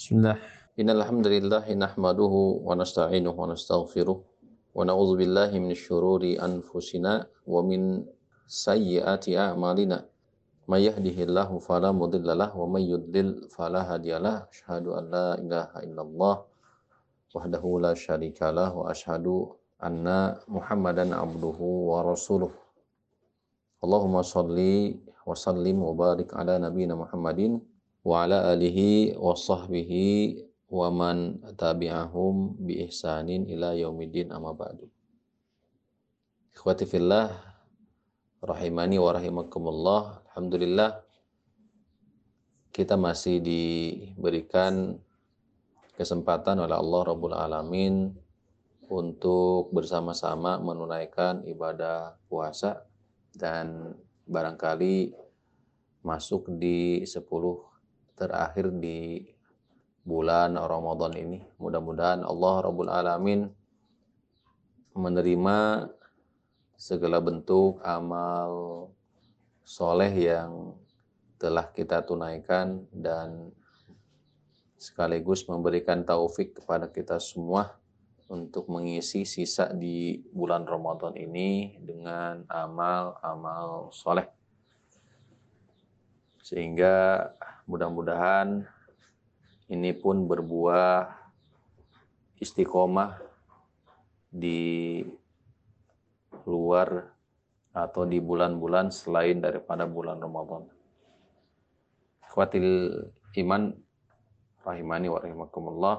Bismillah. Innal hamdalillah nahmaduhu minasy syururi anfusina wa min a'malina. May yahdihillahu wa may yudlil fala hadiyalah. Asyhadu an la ilaha la syarikalah wa anna Muhammadan abduhu wa rasuluh. Allahumma salli wa sallim wa barik ala Muhammadin wa ala alihi wa sahbihi wa man tabi'ahum bi ihsanin ila yaumiddin amma ba'du. Ikhwati fillah rahimani wa rahimakumullah. Alhamdulillah kita masih diberikan kesempatan oleh Allah Rabbul Alamin untuk bersama-sama menunaikan ibadah puasa dan barangkali masuk di 10 terakhir di bulan Ramadan ini. Mudah-mudahan Allah Rabbul Alamin menerima segala bentuk amal soleh yang telah kita tunaikan dan sekaligus memberikan taufik kepada kita semua untuk mengisi sisa di bulan Ramadan ini dengan amal-amal soleh. Sehingga mudah-mudahan ini pun berbuah istiqomah di luar atau di bulan-bulan selain daripada bulan Ramadan. Khawatil iman rahimani wa rahimakumullah.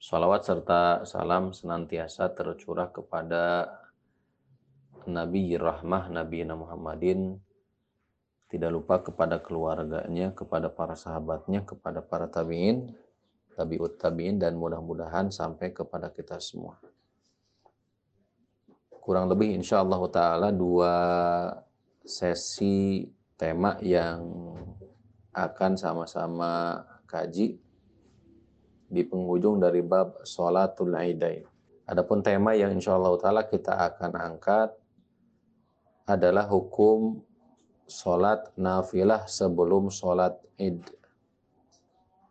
Salawat serta salam senantiasa tercurah kepada Nabi Rahmah Nabi Muhammadin tidak lupa kepada keluarganya, kepada para sahabatnya, kepada para tabi'in, tabi'ut tabi'in, dan mudah-mudahan sampai kepada kita semua. Kurang lebih insya Allah ta'ala dua sesi tema yang akan sama-sama kaji di penghujung dari bab sholatul aidain. Adapun tema yang insya Allah ta'ala kita akan angkat adalah hukum sholat nafilah sebelum sholat id.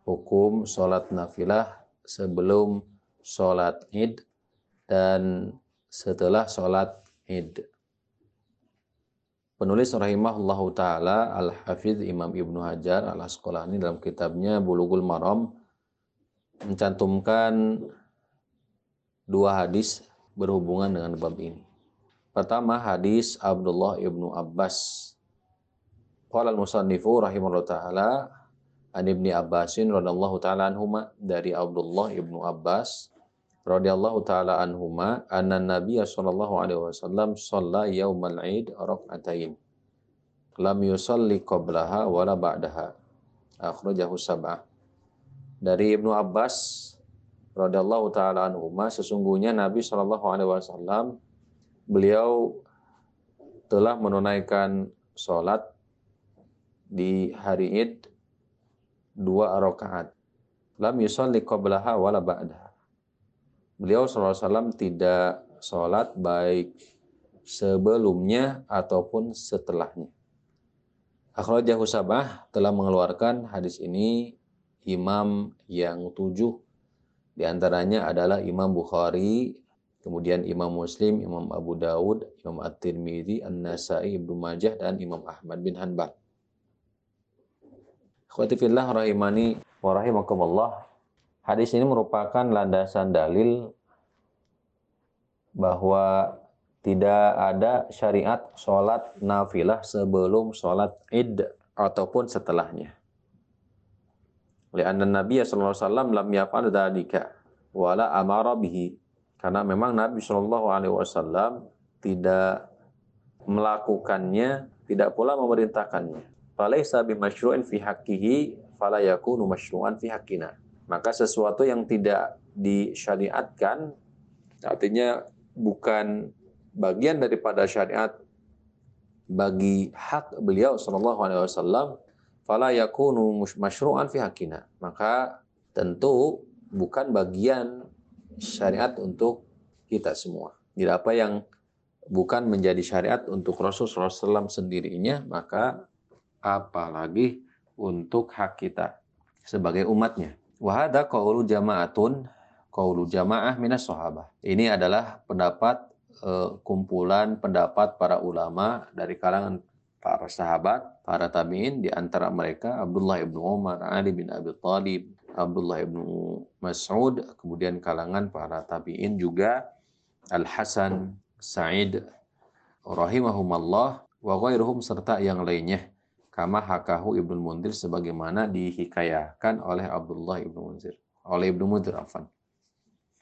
Hukum sholat nafilah sebelum sholat id dan setelah sholat id. Penulis rahimahullahu taala Al-Hafidh Imam Ibnu Hajar Al-Asqalani dalam kitabnya Bulughul Maram mencantumkan dua hadis berhubungan dengan bab ini. Pertama hadis Abdullah Ibnu Abbas Qala al-musannifu rahimahullah ta'ala an ibni Abbasin radhiyallahu ta'ala anhuma dari Abdullah ibnu Abbas radhiyallahu ta'ala anhuma anna Nabi sallallahu alaihi wasallam shalla yaumal Eid rak'atain lam yusalli qablaha wala ba'daha. Akhrajahu sab'ah. Dari Ibnu Abbas radhiyallahu taala anhuma sesungguhnya Nabi sallallahu alaihi wasallam beliau telah menunaikan salat di hari Id dua rakaat. Lam yusalli qablaha wala ba'daha. Beliau SAW tidak sholat baik sebelumnya ataupun setelahnya. Akhrajahu Sabah telah mengeluarkan hadis ini imam yang tujuh. Di antaranya adalah Imam Bukhari, kemudian Imam Muslim, Imam Abu Dawud, Imam At-Tirmidzi, An-Nasai, Ibnu Majah, dan Imam Ahmad bin Hanbal. Khwatifillah rahimani wa rahimakumullah. Hadis ini merupakan landasan dalil bahwa tidak ada syariat sholat nafilah sebelum sholat id ataupun setelahnya. Lianna Nabi sallallahu alaihi wasallam lam yaf'al dzalika wala amara bihi. Karena memang Nabi sallallahu alaihi wasallam tidak melakukannya, tidak pula memerintahkannya falaisa bimasyru'in fi haqqihi fala yakunu masyru'an fi haqqina. Maka sesuatu yang tidak disyariatkan artinya bukan bagian daripada syariat bagi hak beliau sallallahu alaihi wasallam fala yakunu masyru'an fi haqqina. Maka tentu bukan bagian syariat untuk kita semua. Jadi apa yang bukan menjadi syariat untuk Rasulullah SAW sendirinya, maka apalagi untuk hak kita sebagai umatnya. Wahada qawlu jama'atun qawlu jama'ah minas sahabah. Ini adalah pendapat uh, kumpulan pendapat para ulama dari kalangan para sahabat, para tabi'in di antara mereka Abdullah ibnu Umar, Ali bin Abi Thalib, Abdullah ibnu Mas'ud, kemudian kalangan para tabi'in juga Al Hasan, Sa'id rahimahumallah wa serta yang lainnya kama hakahu Ibnu Munzir sebagaimana dihikayahkan oleh Abdullah Ibnu Munzir oleh Ibnu Munzir afan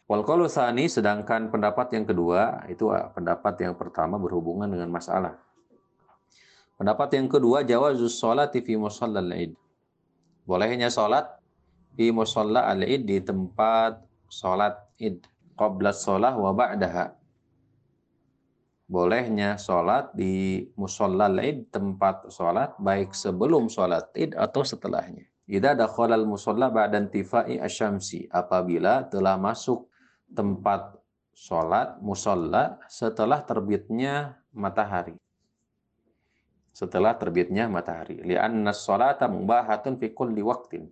Wal sani sedangkan pendapat yang kedua itu ah, pendapat yang pertama berhubungan dengan masalah. Pendapat yang kedua jawazus sholati fi musallal id. Bolehnya sholat di musalla al-id di tempat sholat id. Qabla sholah wa ba'daha bolehnya sholat di musolla id tempat sholat baik sebelum sholat id atau setelahnya. Ida dakhalal musolla ba'dan tifai asyamsi apabila telah masuk tempat sholat musolla setelah terbitnya matahari. Setelah terbitnya matahari. Lianna sholata mubahatun fi kulli waqtin.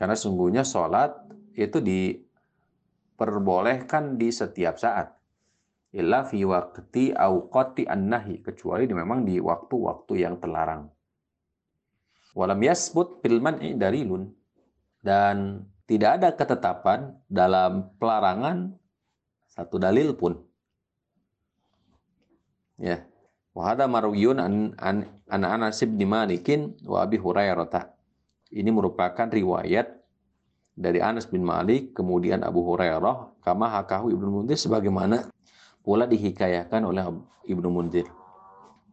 Karena sungguhnya sholat itu diperbolehkan di setiap saat illa fi waqti awqati an-nahi kecuali di, memang di waktu-waktu yang terlarang. Walam yasbut fil man'i dalilun dan tidak ada ketetapan dalam pelarangan satu dalil pun. Ya. Wa hada marwiyun an, an Anas bin Malikin wa Abi Hurairah. Ini merupakan riwayat dari Anas bin Malik kemudian Abu Hurairah kama hakahu Ibnu Munzir sebagaimana pula dihikayahkan oleh Ibnu Munzir.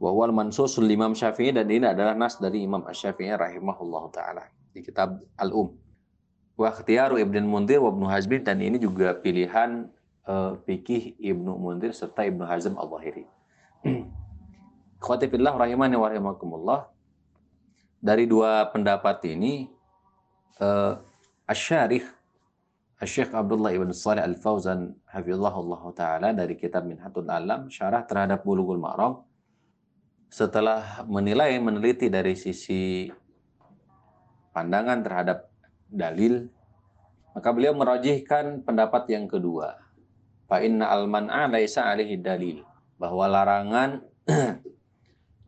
Wa wal mansusul Imam Syafi'i dan ini adalah nas dari Imam Asy-Syafi'i rahimahullah taala di kitab Al-Um. Wa ikhtiyaru Ibnu Munzir wa Ibnu Hazm dan ini juga pilihan uh, fikih Ibnu Munzir serta Ibnu Hazm Al-Zahiri. Khawatifillah rahimani wa rahimakumullah. Dari dua pendapat ini uh, Asy-Syarih Syekh Abdullah ibn Salih Al-Fauzan hafizahullah taala dari kitab Minhatul Alam syarah terhadap Bulughul Maram. Setelah menilai meneliti dari sisi pandangan terhadap dalil maka beliau merajihkan pendapat yang kedua. Fa inna al-man'a laisa alaihi dalil bahwa larangan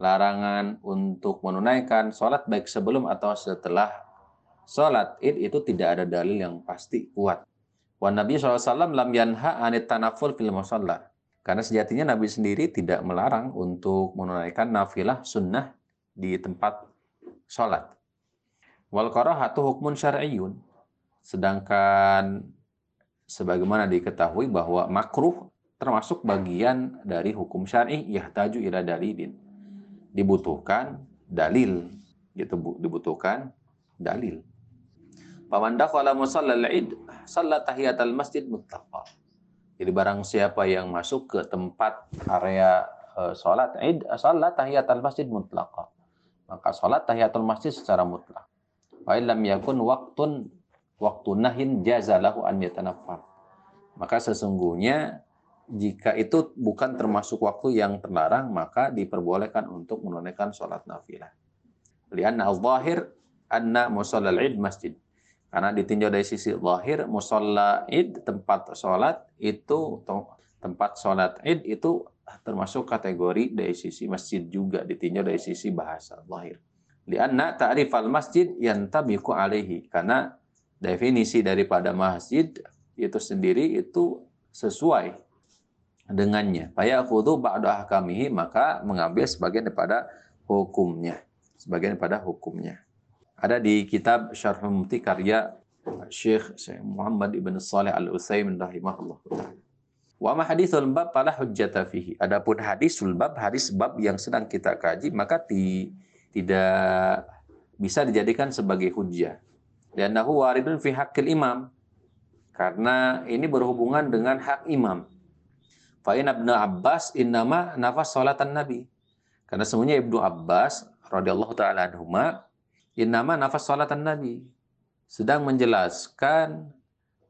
larangan untuk menunaikan sholat baik sebelum atau setelah Salat id itu tidak ada dalil yang pasti kuat. Wa Nabi SAW lam yanha anit tanaful fil musalla. Karena sejatinya Nabi sendiri tidak melarang untuk menunaikan nafilah sunnah di tempat sholat. Wal karahatu hukmun syar'iyyun. Sedangkan sebagaimana diketahui bahwa makruh termasuk bagian dari hukum syar'i yahtaju ila dalilin. Dibutuhkan dalil gitu dibutuhkan dalil. Paman dakhala musallal id, salat tahiyatul masjid mutlaqah. Jadi barang siapa yang masuk ke tempat area uh, salat id, salat tahiyatul masjid mutlaqah. Maka salat tahiyatul masjid secara mutlak. Wa illam yakun waqtun waktu nahin jazalahu an yatanaffal. Maka sesungguhnya jika itu bukan termasuk waktu yang terlarang, maka diperbolehkan untuk menunaikan sholat nafilah. Lianna al-zahir anna musallal id masjid. Karena ditinjau dari sisi lahir, musolla id, tempat sholat, itu tempat sholat id itu termasuk kategori dari sisi masjid juga, ditinjau dari sisi bahasa lahir. Lianna ta'rif al-masjid yang tabiku alaihi. Karena definisi daripada masjid itu sendiri itu sesuai dengannya. Faya khudu ba'da ahkamihi, maka mengambil sebagian daripada hukumnya. Sebagian daripada hukumnya. Ada di kitab Syarh Mumti karya Syekh Muhammad Ibn Salih Al-Utsaimin rahimahullah Wa ma hadithul bab fala hujjata fihi. Adapun hadisul bab, hadis bab yang sedang kita kaji maka ti, tidak bisa dijadikan sebagai hujjah. Dan nahu waridun fi haqqil imam. Karena ini berhubungan dengan hak imam. Fa inna Ibnu Abbas innama nafas salatan Nabi. Karena semuanya Ibnu Abbas radhiyallahu taala anhuma Innama nafas salatan Nabi. Sedang menjelaskan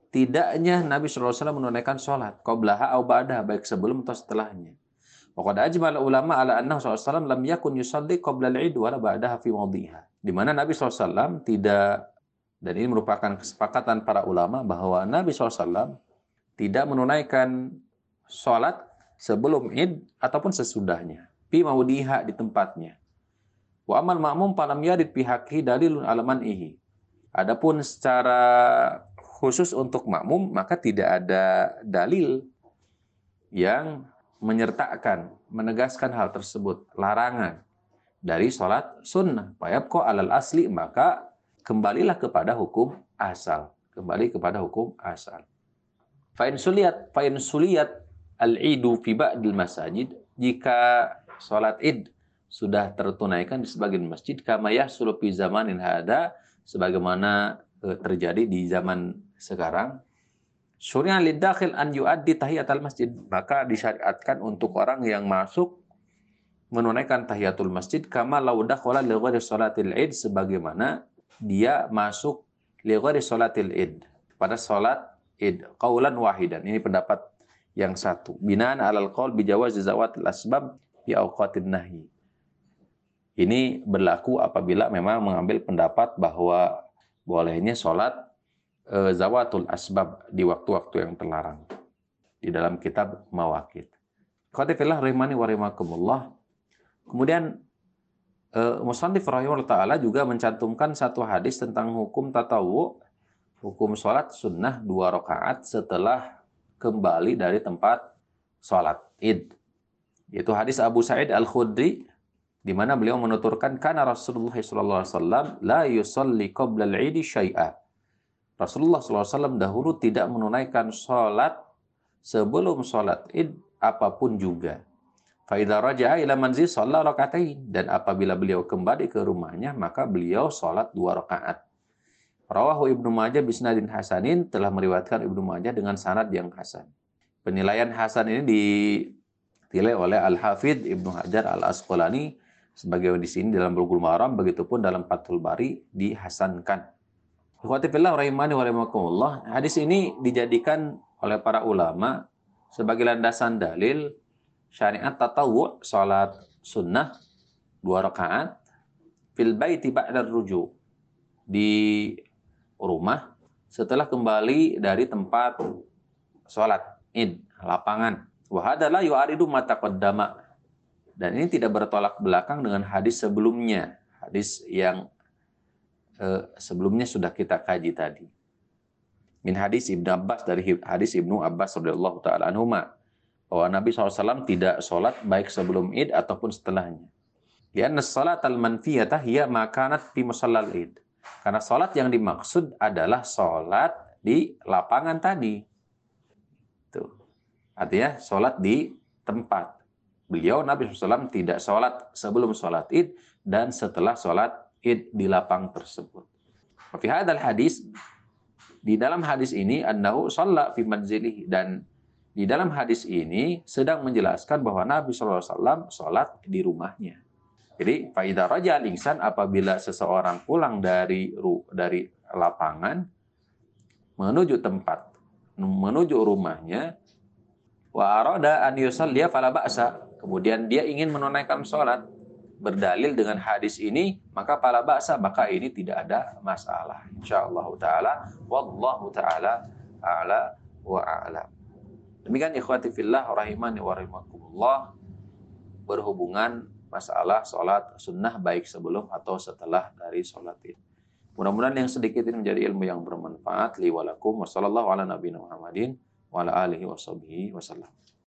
tidaknya Nabi SAW menunaikan sholat. Qoblaha au ba'dah, baik sebelum atau setelahnya. Waqad ajmal ulama ala anna SAW lam yakun yusalli qabla al-id wala ba'daha fi wadhiha. Di mana Nabi SAW tidak Dan ini merupakan kesepakatan para ulama bahwa Nabi SAW tidak menunaikan sholat sebelum id ataupun sesudahnya. Pi maudiha di tempatnya. Wa amal ma'mum palam yadid pihaki dalilun alaman ihi. Adapun secara khusus untuk makmum maka tidak ada dalil yang menyertakan, menegaskan hal tersebut, larangan dari sholat sunnah. Fayabko alal asli, maka kembalilah kepada hukum asal. Kembali kepada hukum asal. Fa'in suliyat, fa'in suliyat al-idu fi ba'dil masajid, jika sholat id sudah tertunaikan di sebagian masjid, kama yahsulu fi zamanin hada, sebagaimana eh, terjadi di zaman sekarang, Surya lidakhil an yuaddi tahiyatul masjid. Maka disyariatkan untuk orang yang masuk menunaikan tahiyatul masjid kama laudah dakhala li ghairi salatil id sebagaimana dia masuk li ghairi salatil id pada salat id qaulan wahidan. Ini pendapat yang satu. Binaan alal qaul bi jawaz zawatil asbab fi awqatin nahi. Ini berlaku apabila memang mengambil pendapat bahwa bolehnya sholat uh, zawatul asbab di waktu-waktu yang terlarang di dalam kitab Mawakid. Qatifillah rahimani wa rahimakumullah. Kemudian uh, Musannif rahimahullah taala juga mencantumkan satu hadis tentang hukum tatawu, hukum sholat sunnah dua rakaat setelah kembali dari tempat sholat id. Yaitu hadis Abu Sa'id Al-Khudri di mana beliau menuturkan karena Rasulullah SAW la yusalli qabla al-'id syai'a Rasulullah SAW dahulu tidak menunaikan sholat sebelum sholat id apa pun juga. Faidah raja'a ila manzil sholat rakatain. Dan apabila beliau kembali ke rumahnya, maka beliau sholat dua rakaat. Rawahu Ibnu Majah bisnadin hasanin telah meriwayatkan Ibnu Majah dengan sanad yang hasan. Penilaian hasan ini ditilai oleh Al-Hafidh Ibnu Hajar Al-Asqalani sebagai di sini dalam Bulughul Maram, begitupun dalam Fathul Bari dihasankan. Ikhwatifillah rahimani wa. Hadis ini dijadikan oleh para ulama sebagai landasan dalil syariat tatawu salat sunnah dua rakaat fil baiti ba'da ruju di rumah setelah kembali dari tempat sholat id lapangan wahadalah yu'aridu mata qaddama dan ini tidak bertolak belakang dengan hadis sebelumnya hadis yang Eh, sebelumnya sudah kita kaji tadi. Min hadis Ibnu Abbas dari hadis Ibnu Abbas radhiyallahu taala anhuma bahwa Nabi SAW tidak sholat baik sebelum id ataupun setelahnya. Karena sholat al-manfiyatah hiya makanat fi musallal id. Karena sholat yang dimaksud adalah sholat di lapangan tadi. Tuh. Artinya sholat di tempat. Beliau Nabi SAW tidak sholat sebelum sholat id dan setelah sholat id di lapang tersebut. Fi hadal hadis di dalam hadis ini annahu shalla fi manzilihi dan di dalam hadis ini sedang menjelaskan bahwa Nabi SAW sholat di rumahnya. Jadi faidah raja lingsan apabila seseorang pulang dari dari lapangan menuju tempat menuju rumahnya wa arada an yusalliya fala ba'sa kemudian dia ingin menunaikan sholat berdalil dengan hadis ini, maka pala baksa, maka ini tidak ada masalah. Insyaallah taala wallahu taala a'la wa a'la. Demikian ikhwati fillah rahimani wa rahimakumullah berhubungan masalah sholat sunnah baik sebelum atau setelah dari sholat ini. Mudah-mudahan yang sedikit ini menjadi ilmu yang bermanfaat. Li walakum wa sallallahu ala nabiyina Muhammadin wa ala alihi wa.